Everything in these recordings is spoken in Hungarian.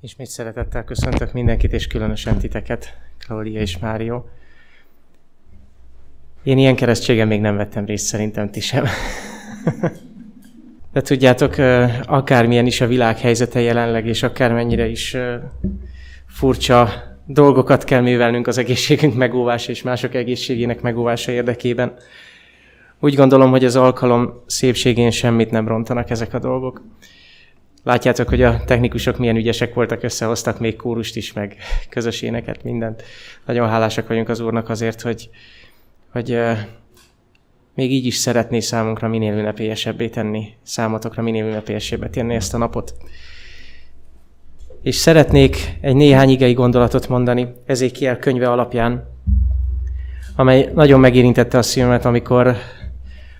Ismét szeretettel köszöntök mindenkit, és különösen titeket, Klaudia és Mário. Én ilyen keresztségen még nem vettem részt, szerintem ti sem. De tudjátok, akármilyen is a világ helyzete jelenleg, és akármennyire is furcsa dolgokat kell művelnünk az egészségünk megóvása és mások egészségének megóvása érdekében. Úgy gondolom, hogy az alkalom szépségén semmit nem rontanak ezek a dolgok. Látjátok, hogy a technikusok milyen ügyesek voltak, összehoztak még kórust is, meg közös éneket, mindent. Nagyon hálásak vagyunk az Úrnak azért, hogy, hogy még így is szeretné számunkra minél ünnepélyesebbé tenni, számotokra minél ünnepélyesebbé tenni ezt a napot. És szeretnék egy néhány igei gondolatot mondani Ezékiel könyve alapján, amely nagyon megérintette a szívemet, amikor,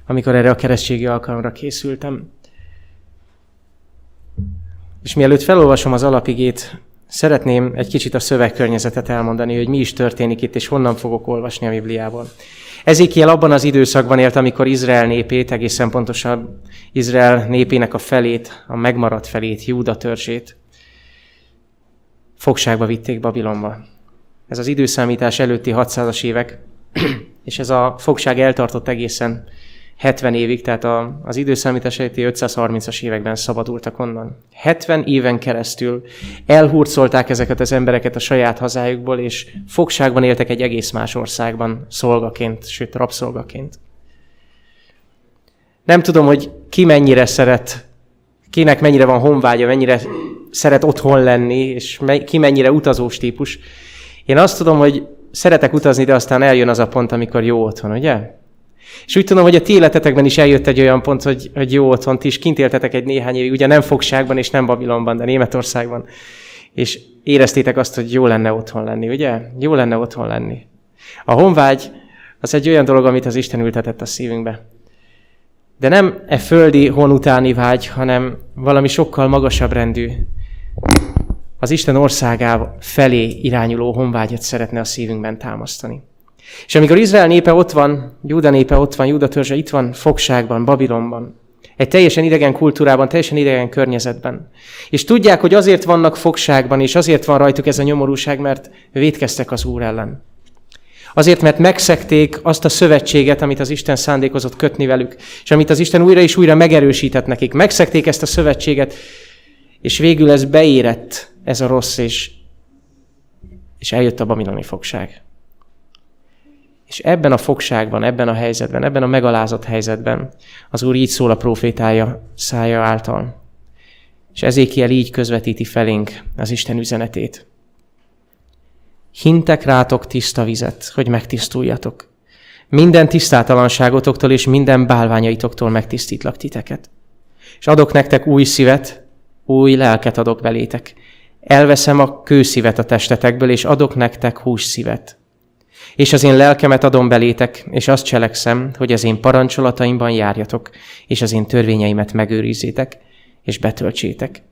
amikor erre a keresztségi alkalomra készültem. És mielőtt felolvasom az alapigét, szeretném egy kicsit a szövegkörnyezetet elmondani, hogy mi is történik itt, és honnan fogok olvasni a Bibliából. Ezékiel abban az időszakban élt, amikor Izrael népét, egészen pontosan Izrael népének a felét, a megmaradt felét, Júda törzsét fogságba vitték Babilonba. Ez az időszámítás előtti 600-as évek, és ez a fogság eltartott egészen 70 évig, tehát a, az időszámítás előtti 530-as években szabadultak onnan. 70 éven keresztül elhurcolták ezeket az embereket a saját hazájukból, és fogságban éltek egy egész más országban szolgaként, sőt rabszolgaként. Nem tudom, hogy ki mennyire szeret, kinek mennyire van honvágya, mennyire szeret otthon lenni, és ki mennyire utazós típus. Én azt tudom, hogy szeretek utazni, de aztán eljön az a pont, amikor jó otthon, ugye? És úgy tudom, hogy a ti életetekben is eljött egy olyan pont, hogy, hogy jó otthon, ti is kint éltetek egy néhány évig, ugye nem fogságban és nem Babilonban, de Németországban. És éreztétek azt, hogy jó lenne otthon lenni, ugye? Jó lenne otthon lenni. A honvágy az egy olyan dolog, amit az Isten ültetett a szívünkbe. De nem e földi hon utáni vágy, hanem valami sokkal magasabb rendű. Az Isten országá felé irányuló honvágyat szeretne a szívünkben támasztani. És amikor Izrael népe ott van, Júda népe ott van, Júda törzse itt van fogságban, Babilonban, egy teljesen idegen kultúrában, teljesen idegen környezetben. És tudják, hogy azért vannak fogságban, és azért van rajtuk ez a nyomorúság, mert védkeztek az Úr ellen. Azért, mert megszekték azt a szövetséget, amit az Isten szándékozott kötni velük, és amit az Isten újra és újra megerősített nekik. Megszekték ezt a szövetséget, és végül ez beérett, ez a rossz, és, és eljött a babiloni fogság. És ebben a fogságban, ebben a helyzetben, ebben a megalázott helyzetben az Úr így szól a profétája szája által. És ezékiel így közvetíti felénk az Isten üzenetét. Hintek rátok tiszta vizet, hogy megtisztuljatok. Minden tisztátalanságotoktól és minden bálványaitoktól megtisztítlak titeket. És adok nektek új szívet, új lelket adok belétek. Elveszem a kőszívet a testetekből, és adok nektek hús szívet, és az én lelkemet adom belétek, és azt cselekszem, hogy az én parancsolataimban járjatok, és az én törvényeimet megőrizzétek, és betöltsétek.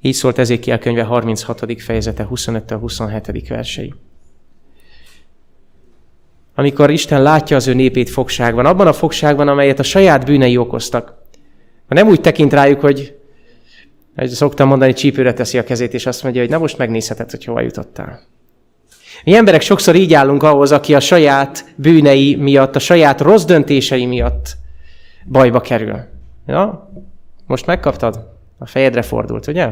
Így szólt a könyve 36. fejezete 25-27. versei. Amikor Isten látja az ő népét fogságban, abban a fogságban, amelyet a saját bűnei okoztak, nem úgy tekint rájuk, hogy, hogy szoktam mondani, csípőre teszi a kezét, és azt mondja, hogy na most megnézheted, hogy hova jutottál. Mi emberek sokszor így állunk ahhoz, aki a saját bűnei miatt, a saját rossz döntései miatt bajba kerül. Ja? Most megkaptad? A fejedre fordult, ugye?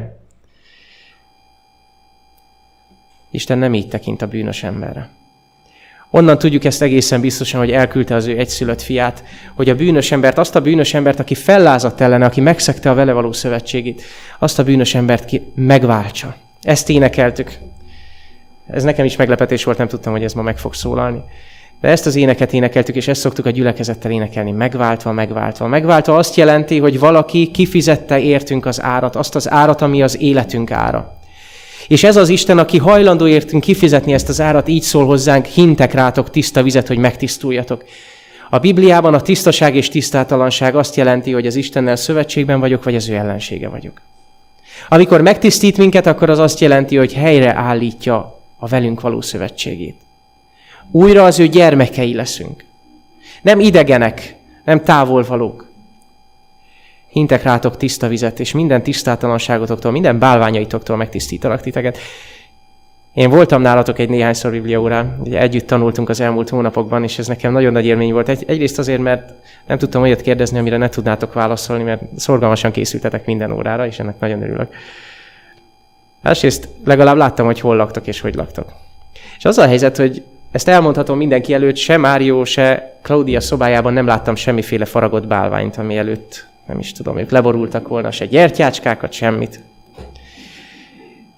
Isten nem így tekint a bűnös emberre. Onnan tudjuk ezt egészen biztosan, hogy elküldte az ő egyszülött fiát, hogy a bűnös embert, azt a bűnös embert, aki fellázadt ellene, aki megszegte a vele való szövetségét, azt a bűnös embert ki megváltsa. Ezt énekeltük ez nekem is meglepetés volt, nem tudtam, hogy ez ma meg fog szólalni. De ezt az éneket énekeltük, és ezt szoktuk a gyülekezettel énekelni. Megváltva, megváltva. Megváltva azt jelenti, hogy valaki kifizette értünk az árat, azt az árat, ami az életünk ára. És ez az Isten, aki hajlandó értünk kifizetni ezt az árat, így szól hozzánk, hintek rátok tiszta vizet, hogy megtisztuljatok. A Bibliában a tisztaság és tisztátalanság azt jelenti, hogy az Istennel szövetségben vagyok, vagy az ő ellensége vagyok. Amikor megtisztít minket, akkor az azt jelenti, hogy helyre állítja a velünk való szövetségét. Újra az ő gyermekei leszünk. Nem idegenek, nem távolvalók. hintek rátok tiszta vizet, és minden tisztátalanságotoktól, minden bálványaitoktól megtisztítalak titeket. Én voltam nálatok egy néhányszor bibliaórán, együtt tanultunk az elmúlt hónapokban, és ez nekem nagyon nagy élmény volt. Egy, egyrészt azért, mert nem tudtam olyat kérdezni, amire ne tudnátok válaszolni, mert szorgalmasan készültetek minden órára, és ennek nagyon örülök. Másrészt legalább láttam, hogy hol laktok és hogy laktok. És az a helyzet, hogy ezt elmondhatom mindenki előtt, se Mário, se Claudia szobájában nem láttam semmiféle faragott bálványt, ami előtt, nem is tudom, ők leborultak volna, se gyertyácskákat, semmit.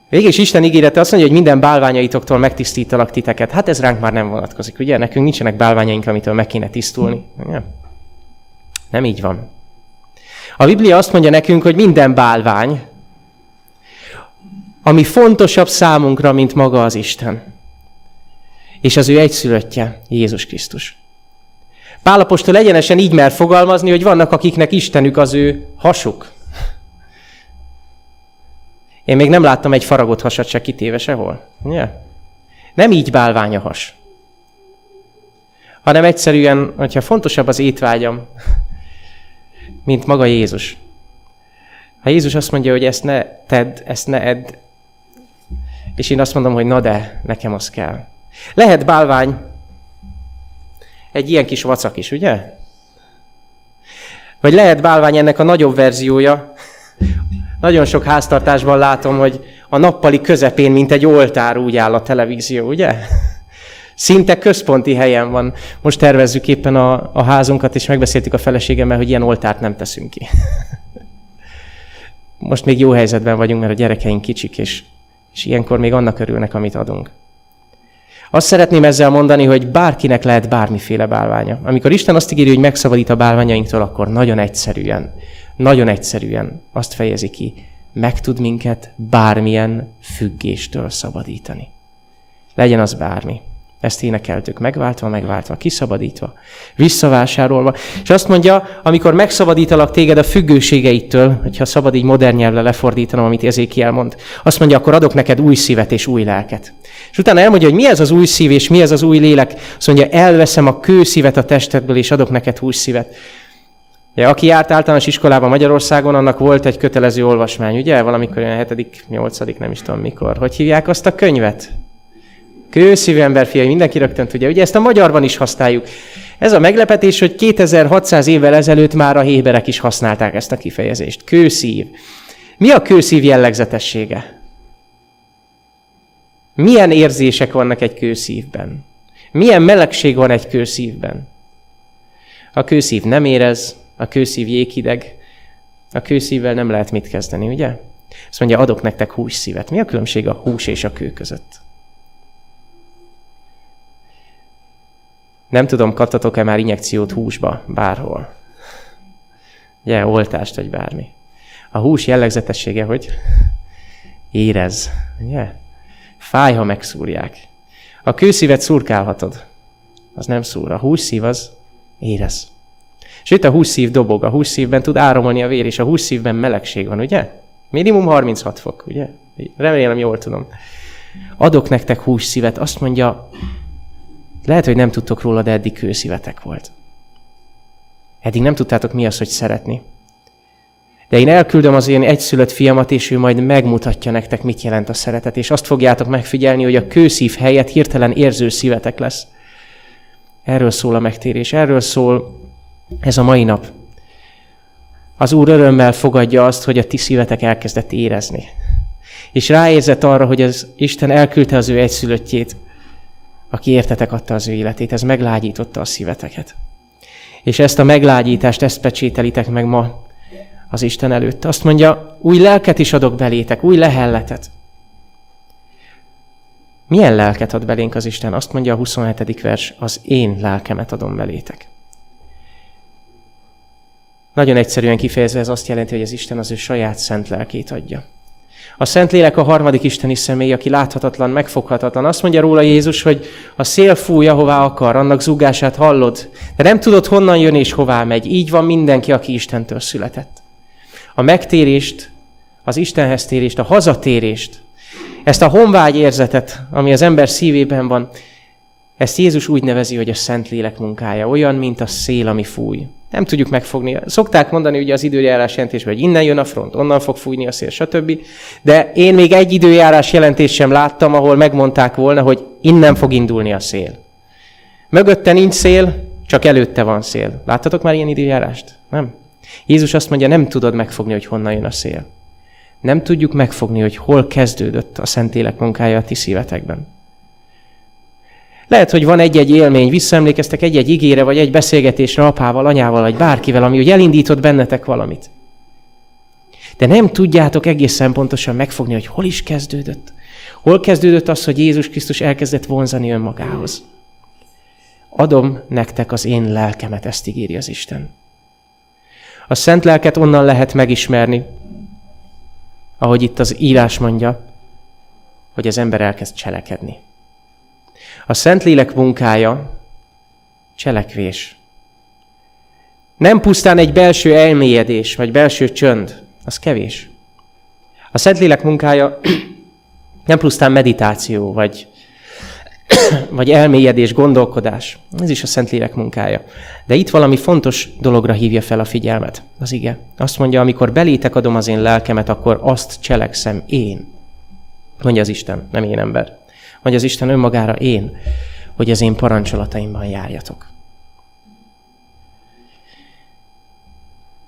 Végig is Isten ígérete azt mondja, hogy minden bálványaitoktól megtisztítalak titeket. Hát ez ránk már nem vonatkozik, ugye? Nekünk nincsenek bálványaink, amitől meg kéne tisztulni. Nem, nem így van. A Biblia azt mondja nekünk, hogy minden bálvány, ami fontosabb számunkra, mint maga az Isten. És az ő egyszülöttje, Jézus Krisztus. Pálapostól egyenesen így mer fogalmazni, hogy vannak, akiknek Istenük az ő hasuk. Én még nem láttam egy faragott hasat se kitéve sehol. Ugye? Nem így bálvány a has. Hanem egyszerűen, hogyha fontosabb az étvágyam, mint maga Jézus. Ha Jézus azt mondja, hogy ezt ne tedd, ezt ne edd, és én azt mondom, hogy na de, nekem az kell. Lehet bálvány egy ilyen kis vacak is, ugye? Vagy lehet bálvány ennek a nagyobb verziója. Nagyon sok háztartásban látom, hogy a nappali közepén, mint egy oltár úgy áll a televízió, ugye? Szinte központi helyen van. Most tervezzük éppen a, a házunkat, és megbeszéltük a feleségemmel, hogy ilyen oltárt nem teszünk ki. Most még jó helyzetben vagyunk, mert a gyerekeink kicsik, és és ilyenkor még annak örülnek, amit adunk. Azt szeretném ezzel mondani, hogy bárkinek lehet bármiféle bálványa. Amikor Isten azt ígéri, hogy megszabadít a bálványainktól, akkor nagyon egyszerűen, nagyon egyszerűen azt fejezi ki, meg tud minket bármilyen függéstől szabadítani. Legyen az bármi. Ezt énekeltük, megváltva, megváltva, kiszabadítva, visszavásárolva. És azt mondja, amikor megszabadítalak téged a függőségeittől, hogyha szabad így modern nyelvre lefordítanom, amit Ezékiel mond, azt mondja, akkor adok neked új szívet és új lelket. És utána elmondja, hogy mi ez az új szív és mi ez az új lélek. Azt mondja, elveszem a kőszívet a testedből, és adok neked új szívet. Ja, aki járt általános iskolában Magyarországon, annak volt egy kötelező olvasmány, ugye? Valamikor olyan hetedik, nyolcadik, nem is tudom mikor. Hogy hívják azt a könyvet? Kőszívű ember fiai, mindenki rögtön tudja. Ugye ezt a magyarban is használjuk. Ez a meglepetés, hogy 2600 évvel ezelőtt már a héberek is használták ezt a kifejezést. Kőszív. Mi a kőszív jellegzetessége? Milyen érzések vannak egy kőszívben? Milyen melegség van egy kőszívben? A kőszív nem érez, a kőszív jéghideg, a kőszívvel nem lehet mit kezdeni, ugye? Azt mondja, adok nektek hússzívet. Mi a különbség a hús és a kő között? Nem tudom, kaptatok-e már injekciót húsba, bárhol. Ugye, oltást, vagy bármi. A hús jellegzetessége, hogy érez. Ugye? Fáj, ha megszúrják. A kőszívet szurkálhatod. Az nem szúr. A hússzív az érez. Itt a hússzív dobog. A hússzívben tud áramolni a vér, és a hússzívben melegség van, ugye? Minimum 36 fok, ugye? Remélem, jól tudom. Adok nektek hússzívet. Azt mondja, lehet, hogy nem tudtok róla, de eddig kőszívetek volt. Eddig nem tudtátok mi az, hogy szeretni. De én elküldöm az én egyszülött fiamat, és ő majd megmutatja nektek, mit jelent a szeretet, és azt fogjátok megfigyelni, hogy a kőszív helyett hirtelen érző szívetek lesz. Erről szól a megtérés, erről szól ez a mai nap. Az Úr örömmel fogadja azt, hogy a ti szívetek elkezdett érezni. És ráérzett arra, hogy az Isten elküldte az ő egyszülöttjét, aki értetek adta az ő életét, ez meglágyította a szíveteket. És ezt a meglágyítást, ezt pecsételitek meg ma az Isten előtt. Azt mondja, új lelket is adok belétek, új lehelletet. Milyen lelket ad belénk az Isten? Azt mondja a 27. vers, az én lelkemet adom belétek. Nagyon egyszerűen kifejezve ez azt jelenti, hogy az Isten az ő saját szent lelkét adja. A Szentlélek a harmadik isteni személy, aki láthatatlan, megfoghatatlan. Azt mondja róla Jézus, hogy a szél fúj, ahová akar, annak zúgását hallod, de nem tudod, honnan jön és hová megy. Így van mindenki, aki Istentől született. A megtérést, az Istenhez térést, a hazatérést, ezt a honvágy érzetet, ami az ember szívében van, Ezt Jézus úgy nevezi, hogy a Szentlélek munkája, olyan, mint a szél, ami fúj. Nem tudjuk megfogni. Szokták mondani ugye az időjárás jelentésben, hogy innen jön a front, onnan fog fújni a szél, stb. De én még egy időjárás jelentést sem láttam, ahol megmondták volna, hogy innen fog indulni a szél. Mögötte nincs szél, csak előtte van szél. Láttatok már ilyen időjárást? Nem? Jézus azt mondja, nem tudod megfogni, hogy honnan jön a szél. Nem tudjuk megfogni, hogy hol kezdődött a Szentlélek munkája a ti szívetekben. Lehet, hogy van egy-egy élmény, visszaemlékeztek egy-egy igére, vagy egy beszélgetésre apával, anyával, vagy bárkivel, ami úgy elindított bennetek valamit. De nem tudjátok egészen pontosan megfogni, hogy hol is kezdődött. Hol kezdődött az, hogy Jézus Krisztus elkezdett vonzani önmagához. Adom nektek az én lelkemet, ezt ígéri az Isten. A szent lelket onnan lehet megismerni, ahogy itt az írás mondja, hogy az ember elkezd cselekedni. A Szentlélek munkája cselekvés. Nem pusztán egy belső elmélyedés, vagy belső csönd, az kevés. A Szentlélek munkája nem pusztán meditáció, vagy, vagy elmélyedés, gondolkodás. Ez is a Szentlélek munkája. De itt valami fontos dologra hívja fel a figyelmet. Az ige. Azt mondja, amikor belétek adom az én lelkemet, akkor azt cselekszem én. Mondja az Isten, nem én ember vagy az Isten önmagára én, hogy az én parancsolataimban járjatok.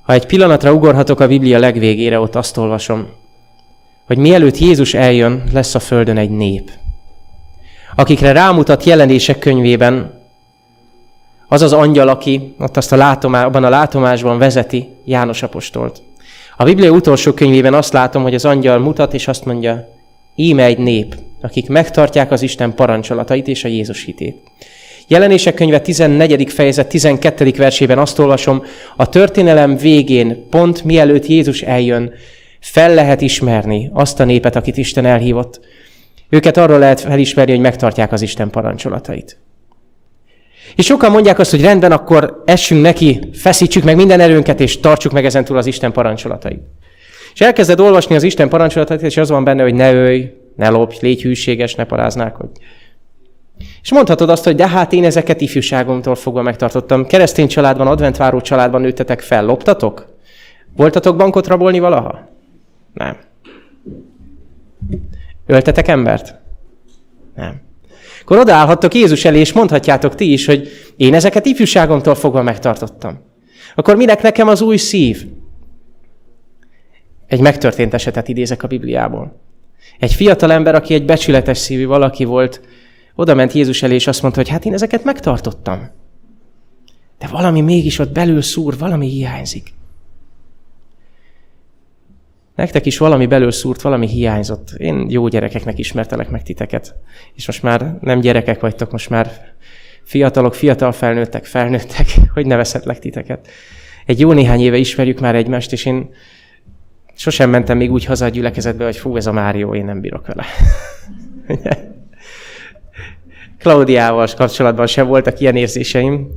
Ha egy pillanatra ugorhatok a Biblia legvégére, ott azt olvasom, hogy mielőtt Jézus eljön, lesz a földön egy nép, akikre rámutat jelenések könyvében az az angyal, aki ott azt a látomá, abban a látomásban vezeti János apostolt. A Biblia utolsó könyvében azt látom, hogy az angyal mutat, és azt mondja, íme egy nép, akik megtartják az Isten parancsolatait és a Jézus hitét. Jelenések könyve 14. fejezet 12. versében azt olvasom, a történelem végén, pont mielőtt Jézus eljön, fel lehet ismerni azt a népet, akit Isten elhívott. Őket arról lehet felismerni, hogy megtartják az Isten parancsolatait. És sokan mondják azt, hogy rendben, akkor essünk neki, feszítsük meg minden erőnket, és tartsuk meg ezentúl az Isten parancsolatait. És elkezded olvasni az Isten parancsolatait, és az van benne, hogy ne ölj, ne lopj, légy hűséges, ne hogy. És mondhatod azt, hogy de hát én ezeket ifjúságomtól fogva megtartottam. Keresztény családban, adventváró családban nőttetek fel. Loptatok? Voltatok bankot rabolni valaha? Nem. Öltetek embert? Nem. Akkor odaállhattok Jézus elé, és mondhatjátok ti is, hogy én ezeket ifjúságomtól fogva megtartottam. Akkor minek nekem az új szív? Egy megtörtént esetet idézek a Bibliából. Egy fiatal ember, aki egy becsületes szívű valaki volt, oda ment Jézus elé, és azt mondta, hogy hát én ezeket megtartottam. De valami mégis ott belül szúr, valami hiányzik. Nektek is valami belül szúrt, valami hiányzott. Én jó gyerekeknek ismertelek meg titeket. És most már nem gyerekek vagytok, most már fiatalok, fiatal felnőttek, felnőttek, hogy nevezhetlek titeket. Egy jó néhány éve ismerjük már egymást, és én Sosem mentem még úgy haza a gyülekezetbe, hogy fú, ez a Márió, én nem bírok vele. Klaudiával kapcsolatban sem voltak ilyen érzéseim.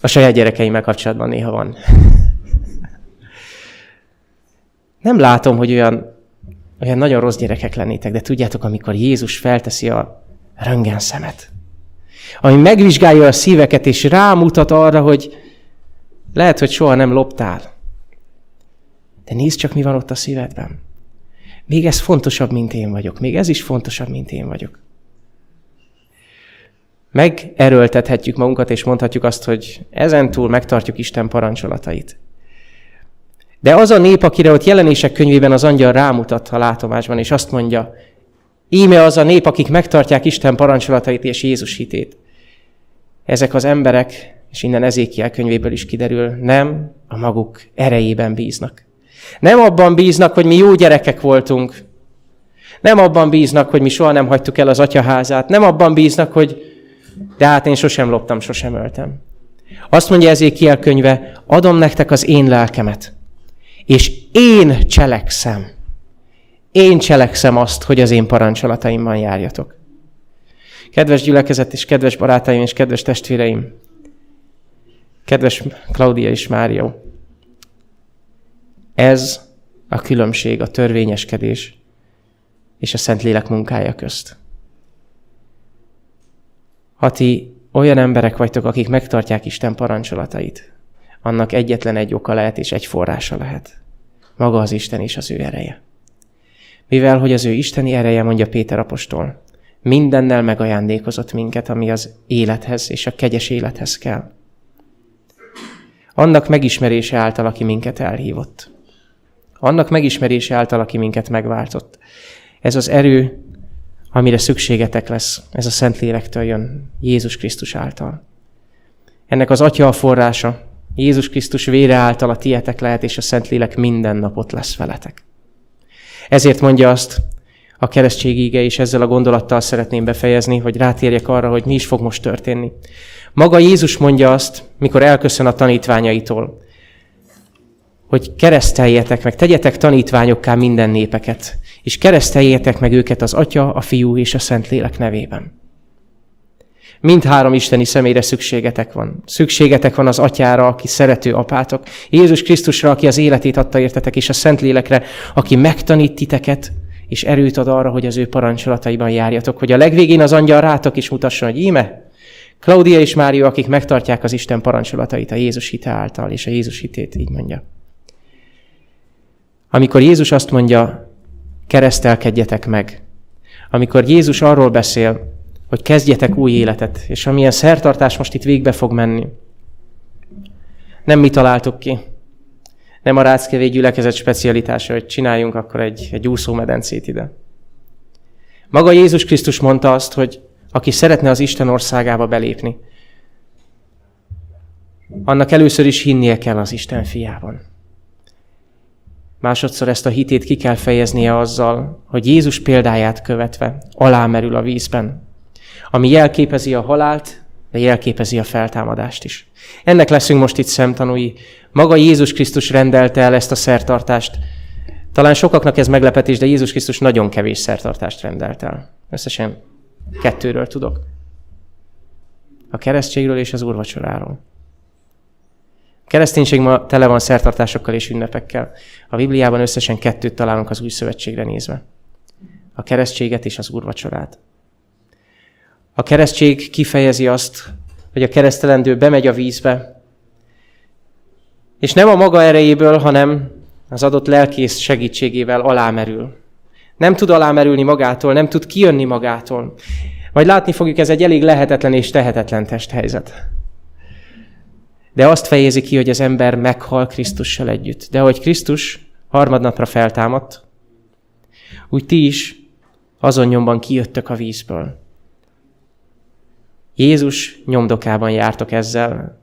A saját gyerekeimmel kapcsolatban néha van. Nem látom, hogy olyan, olyan nagyon rossz gyerekek lennétek, de tudjátok, amikor Jézus felteszi a röngen szemet, ami megvizsgálja a szíveket, és rámutat arra, hogy lehet, hogy soha nem loptál, de nézd csak, mi van ott a szívedben. Még ez fontosabb, mint én vagyok. Még ez is fontosabb, mint én vagyok. Megerőltethetjük magunkat, és mondhatjuk azt, hogy ezentúl megtartjuk Isten parancsolatait. De az a nép, akire ott jelenések könyvében az angyal rámutat a látomásban, és azt mondja, íme az a nép, akik megtartják Isten parancsolatait és Jézus hitét. Ezek az emberek, és innen Ezékiel könyvéből is kiderül, nem a maguk erejében bíznak. Nem abban bíznak, hogy mi jó gyerekek voltunk. Nem abban bíznak, hogy mi soha nem hagytuk el az atyaházát. Nem abban bíznak, hogy de hát én sosem loptam, sosem öltem. Azt mondja Ezékiel könyve, adom nektek az én lelkemet, és én cselekszem. Én cselekszem azt, hogy az én parancsolataimban járjatok. Kedves gyülekezet és kedves barátaim és kedves testvéreim, kedves Klaudia és Márió, ez a különbség a törvényeskedés és a Szentlélek munkája közt. Ha ti olyan emberek vagytok, akik megtartják Isten parancsolatait, annak egyetlen egy oka lehet és egy forrása lehet. Maga az Isten és az ő ereje. Mivel, hogy az ő isteni ereje, mondja Péter apostol, mindennel megajándékozott minket, ami az élethez és a kegyes élethez kell. Annak megismerése által, aki minket elhívott. Annak megismerése által, aki minket megváltott. Ez az erő, amire szükségetek lesz, ez a Szentlélektől jön, Jézus Krisztus által. Ennek az Atya a forrása, Jézus Krisztus vére által a tietek lehet, és a Szentlélek minden napot lesz veletek. Ezért mondja azt a keresztségige, és ezzel a gondolattal szeretném befejezni, hogy rátérjek arra, hogy mi is fog most történni. Maga Jézus mondja azt, mikor elköszön a tanítványaitól, hogy kereszteljetek meg, tegyetek tanítványokká minden népeket, és kereszteljétek meg őket az Atya, a Fiú és a Szentlélek nevében. Mindhárom isteni személyre szükségetek van. Szükségetek van az atyára, aki szerető apátok, Jézus Krisztusra, aki az életét adta értetek, és a Szentlélekre, aki megtanít titeket, és erőt ad arra, hogy az ő parancsolataiban járjatok, hogy a legvégén az angyal rátok is mutasson, hogy íme, Klaudia és Mária, akik megtartják az Isten parancsolatait a Jézus hite által, és a Jézus hitét így mondja. Amikor Jézus azt mondja, keresztelkedjetek meg, amikor Jézus arról beszél, hogy kezdjetek új életet, és amilyen szertartás most itt végbe fog menni. Nem mi találtuk ki. Nem a Ráckevé gyülekezet specialitása, hogy csináljunk akkor egy, egy úszómedencét ide. Maga Jézus Krisztus mondta azt, hogy aki szeretne az Isten országába belépni, annak először is hinnie kell az Isten fiában. Másodszor ezt a hitét ki kell fejeznie azzal, hogy Jézus példáját követve alámerül a vízben, ami jelképezi a halált, de jelképezi a feltámadást is. Ennek leszünk most itt szemtanúi. Maga Jézus Krisztus rendelte el ezt a szertartást. Talán sokaknak ez meglepetés, de Jézus Krisztus nagyon kevés szertartást rendelt el. Összesen kettőről tudok. A keresztségről és az úrvacsoráról. Kereszténység ma tele van szertartásokkal és ünnepekkel. A Bibliában összesen kettőt találunk az új szövetségre nézve. A keresztséget és az úrvacsorát. A keresztség kifejezi azt, hogy a keresztelendő bemegy a vízbe, és nem a maga erejéből, hanem az adott lelkész segítségével alámerül. Nem tud alámerülni magától, nem tud kijönni magától. Majd látni fogjuk, ez egy elég lehetetlen és tehetetlen testhelyzet. De azt fejezi ki, hogy az ember meghal Krisztussal együtt. De hogy Krisztus harmadnapra feltámadt, úgy ti is azon nyomban kijöttök a vízből. Jézus nyomdokában jártok ezzel.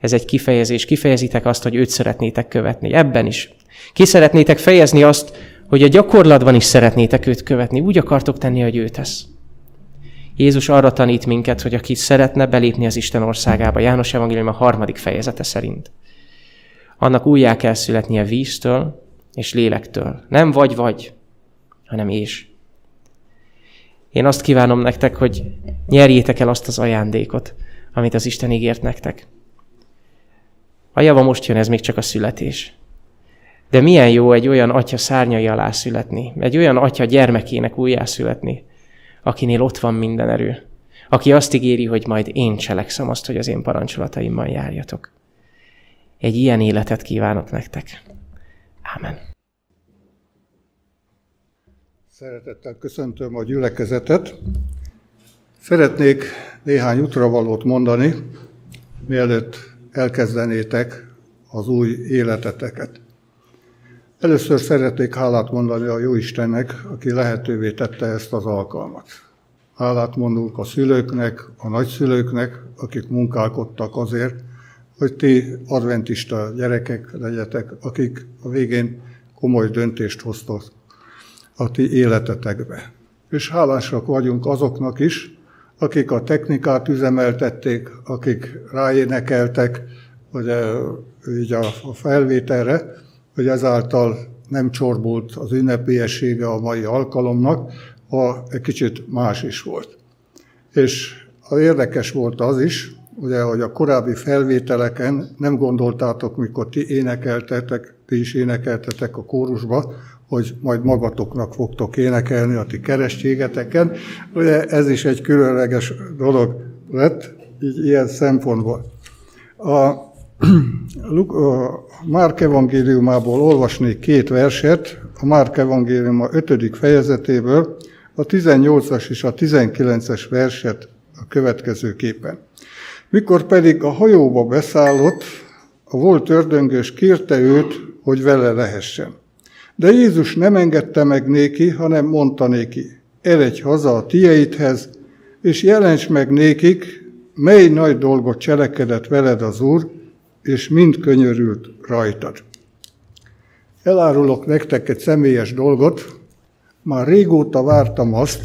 Ez egy kifejezés. Kifejezitek azt, hogy őt szeretnétek követni. Ebben is. Ki szeretnétek fejezni azt, hogy a gyakorlatban is szeretnétek őt követni. Úgy akartok tenni, hogy ő tesz. Jézus arra tanít minket, hogy aki szeretne belépni az Isten országába, János Evangélium a harmadik fejezete szerint, annak újjá kell születnie víztől és lélektől. Nem vagy-vagy, hanem és. Én azt kívánom nektek, hogy nyerjétek el azt az ajándékot, amit az Isten ígért nektek. A java most jön, ez még csak a születés. De milyen jó egy olyan atya szárnyai alá születni, egy olyan atya gyermekének újjászületni, akinél ott van minden erő, aki azt ígéri, hogy majd én cselekszem azt, hogy az én parancsolataimmal járjatok. Egy ilyen életet kívánok nektek. Ámen. Szeretettel köszöntöm a gyülekezetet. Szeretnék néhány útravalót mondani, mielőtt elkezdenétek az új életeteket. Először szeretnék hálát mondani a Jóistennek, aki lehetővé tette ezt az alkalmat. Hálát mondunk a szülőknek, a nagyszülőknek, akik munkálkodtak azért, hogy ti adventista gyerekek legyetek, akik a végén komoly döntést hoztak a ti életetekbe. És hálásak vagyunk azoknak is, akik a technikát üzemeltették, akik ráénekeltek, hogy így a felvételre, hogy ezáltal nem csorbult az ünnepélyessége a mai alkalomnak, ha egy kicsit más is volt. És érdekes volt az is, ugye, hogy a korábbi felvételeken nem gondoltátok, mikor ti énekeltetek, ti is énekeltetek a kórusba, hogy majd magatoknak fogtok énekelni a ti keresztségeteken. Ugye ez is egy különleges dolog, lett, így ilyen szempontból. A, a Márk evangéliumából olvasnék két verset, a Márk evangéliuma 5. fejezetéből, a 18-as és a 19-es verset a következőképpen. Mikor pedig a hajóba beszállott, a volt ördöngös kérte őt, hogy vele lehessen. De Jézus nem engedte meg néki, hanem mondta néki, eredj haza a tieidhez, és jelents meg nékik, mely nagy dolgot cselekedett veled az Úr, és mind könyörült rajtad. Elárulok nektek egy személyes dolgot, már régóta vártam azt,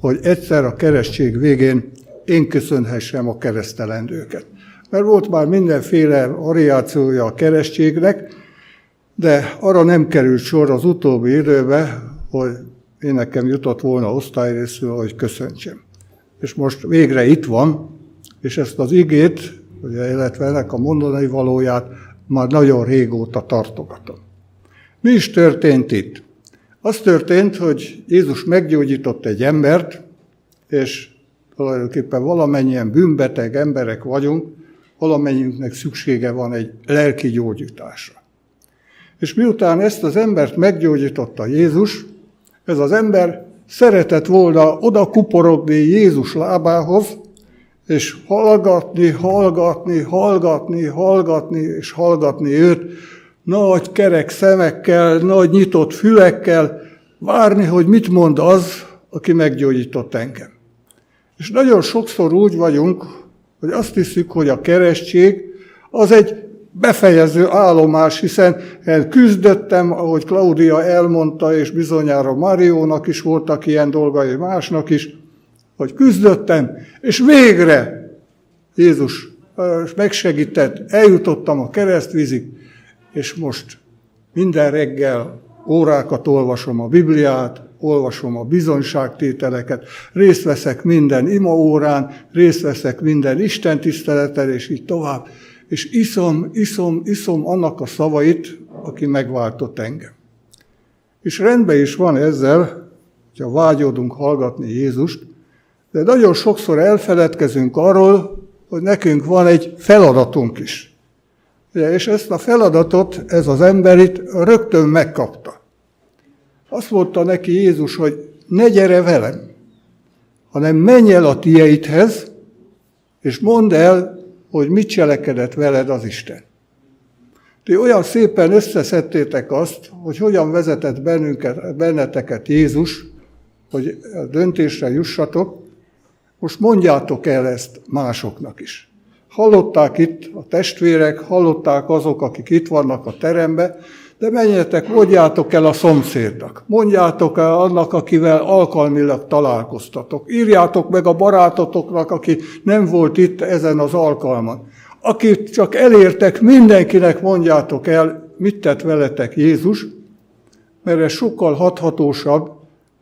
hogy egyszer a keresztség végén én köszönhessem a keresztelendőket. Mert volt már mindenféle variációja a keresztségnek, de arra nem került sor az utóbbi időben, hogy én nekem jutott volna osztályrészről, hogy köszöntsem. És most végre itt van, és ezt az igét, ugye, illetve ennek a mondani valóját már nagyon régóta tartogatom. Mi is történt itt? Az történt, hogy Jézus meggyógyított egy embert, és tulajdonképpen valamennyien bűnbeteg emberek vagyunk, valamennyiünknek szüksége van egy lelki gyógyításra. És miután ezt az embert meggyógyította Jézus, ez az ember szeretett volna oda kuporogni Jézus lábához, és hallgatni, hallgatni, hallgatni, hallgatni, és hallgatni őt, nagy kerek szemekkel, nagy nyitott fülekkel, várni, hogy mit mond az, aki meggyógyított engem. És nagyon sokszor úgy vagyunk, hogy azt hiszük, hogy a keresztség az egy befejező állomás, hiszen küzdöttem, ahogy Klaudia elmondta, és bizonyára Máriónak is voltak ilyen dolgai, másnak is, hogy küzdöttem, és végre Jézus megsegített, eljutottam a keresztvízig, és most minden reggel órákat olvasom a Bibliát, olvasom a bizonyságtételeket, részt veszek minden imaórán, részt veszek minden Isten tiszteleten, és így tovább. És iszom, iszom, iszom annak a szavait, aki megváltott engem. És rendben is van ezzel, hogyha vágyódunk hallgatni Jézust, de nagyon sokszor elfeledkezünk arról, hogy nekünk van egy feladatunk is. És ezt a feladatot ez az ember itt rögtön megkapta. Azt mondta neki Jézus, hogy ne gyere velem, hanem menj el a tieidhez, és mondd el, hogy mit cselekedett veled az Isten. Ti olyan szépen összeszedtétek azt, hogy hogyan vezetett bennünket, benneteket Jézus, hogy döntésre jussatok, most mondjátok el ezt másoknak is. Hallották itt a testvérek, hallották azok, akik itt vannak a terembe, de menjetek, mondjátok el a szomszédnak, mondjátok el annak, akivel alkalmilag találkoztatok. Írjátok meg a barátotoknak, aki nem volt itt ezen az alkalman. Akit csak elértek, mindenkinek mondjátok el, mit tett veletek Jézus, mert ez sokkal hathatósabb,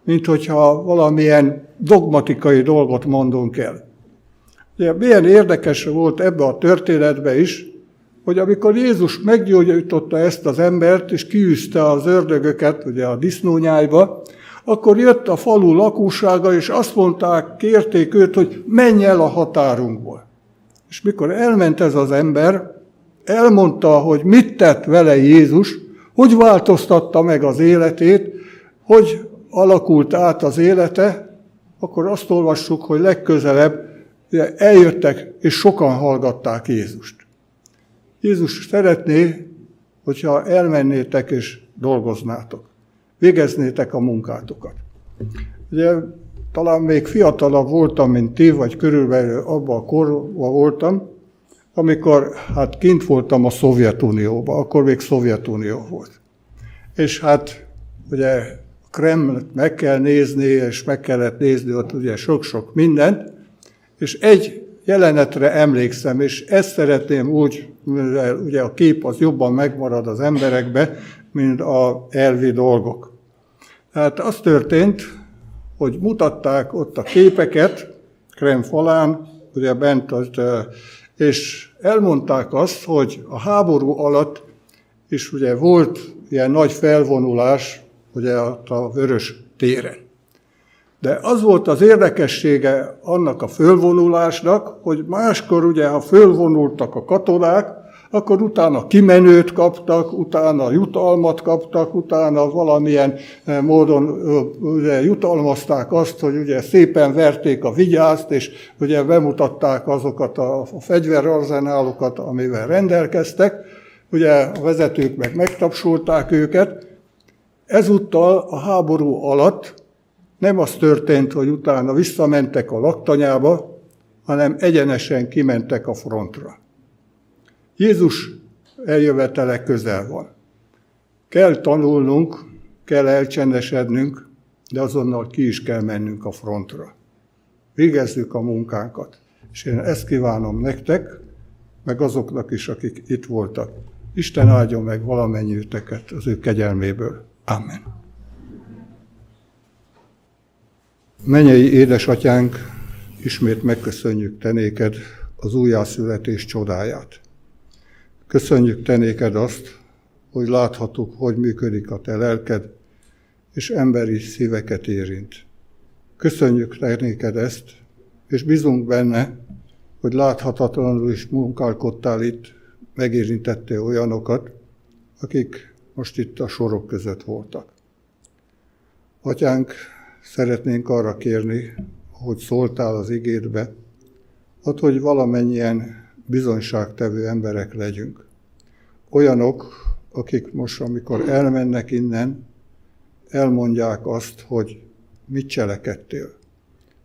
mint hogyha valamilyen dogmatikai dolgot mondunk el. Ugye, milyen érdekes volt ebbe a történetbe is, hogy amikor Jézus meggyógyította ezt az embert, és kiűzte az ördögöket ugye a disznónyájba, akkor jött a falu lakósága, és azt mondták, kérték őt, hogy menj el a határunkból. És mikor elment ez az ember, elmondta, hogy mit tett vele Jézus, hogy változtatta meg az életét, hogy alakult át az élete, akkor azt olvassuk, hogy legközelebb eljöttek, és sokan hallgatták Jézust. Jézus szeretné, hogyha elmennétek és dolgoznátok. Végeznétek a munkátokat. Ugye talán még fiatalabb voltam, mint ti, vagy körülbelül abban a korban voltam, amikor hát kint voltam a Szovjetunióban, akkor még Szovjetunió volt. És hát ugye Kreml meg kell nézni, és meg kellett nézni ott ugye sok-sok mindent, és egy jelenetre emlékszem, és ezt szeretném úgy, mivel ugye a kép az jobban megmarad az emberekbe, mint a elvi dolgok. Tehát az történt, hogy mutatták ott a képeket, Krem falán, ugye bent, és elmondták azt, hogy a háború alatt is ugye volt ilyen nagy felvonulás, ugye a Vörös téren. De az volt az érdekessége annak a fölvonulásnak, hogy máskor ugye, ha fölvonultak a katonák, akkor utána kimenőt kaptak, utána jutalmat kaptak, utána valamilyen eh, módon ugye, jutalmazták azt, hogy ugye szépen verték a vigyázt, és ugye bemutatták azokat a, fegyverarzenálokat, amivel rendelkeztek, ugye a vezetők meg megtapsolták őket. Ezúttal a háború alatt nem az történt, hogy utána visszamentek a laktanyába, hanem egyenesen kimentek a frontra. Jézus eljövetele közel van. Kell tanulnunk, kell elcsendesednünk, de azonnal ki is kell mennünk a frontra. Végezzük a munkánkat. És én ezt kívánom nektek, meg azoknak is, akik itt voltak. Isten áldjon meg valamennyiüteket az ő kegyelméből. Amen. Menyei édesatyánk, ismét megköszönjük te néked az újjászületés csodáját. Köszönjük te néked azt, hogy láthatjuk, hogy működik a te lelked, és emberi szíveket érint. Köszönjük te néked ezt, és bízunk benne, hogy láthatatlanul is munkálkodtál itt, megérintettél olyanokat, akik most itt a sorok között voltak. Atyánk, szeretnénk arra kérni, hogy szóltál az igédbe, ott, hogy valamennyien bizonyságtevő emberek legyünk. Olyanok, akik most, amikor elmennek innen, elmondják azt, hogy mit cselekedtél.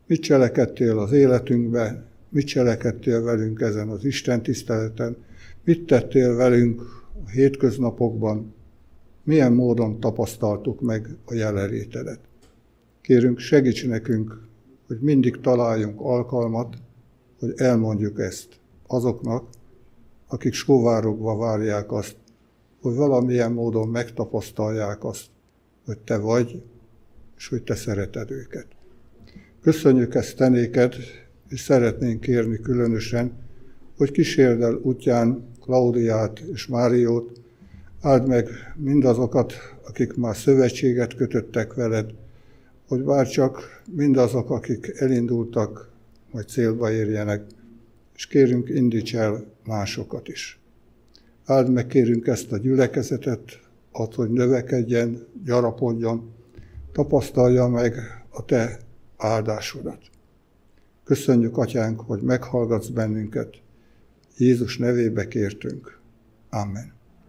Mit cselekedtél az életünkben, mit cselekedtél velünk ezen az Isten tiszteleten, mit tettél velünk a hétköznapokban, milyen módon tapasztaltuk meg a jelenlétedet. Kérünk, segíts nekünk, hogy mindig találjunk alkalmat, hogy elmondjuk ezt azoknak, akik sóvárogva várják azt, hogy valamilyen módon megtapasztalják azt, hogy te vagy, és hogy te szereted őket. Köszönjük ezt tenéked, és szeretnénk kérni különösen, hogy kísérd el útján Klaudiát és Máriót, áld meg mindazokat, akik már szövetséget kötöttek veled, hogy bár csak mindazok, akik elindultak, hogy célba érjenek, és kérünk, indíts el másokat is. Áld meg, kérünk ezt a gyülekezetet, ad, hogy növekedjen, gyarapodjon, tapasztalja meg a Te áldásodat. Köszönjük, Atyánk, hogy meghallgatsz bennünket. Jézus nevébe kértünk. Amen.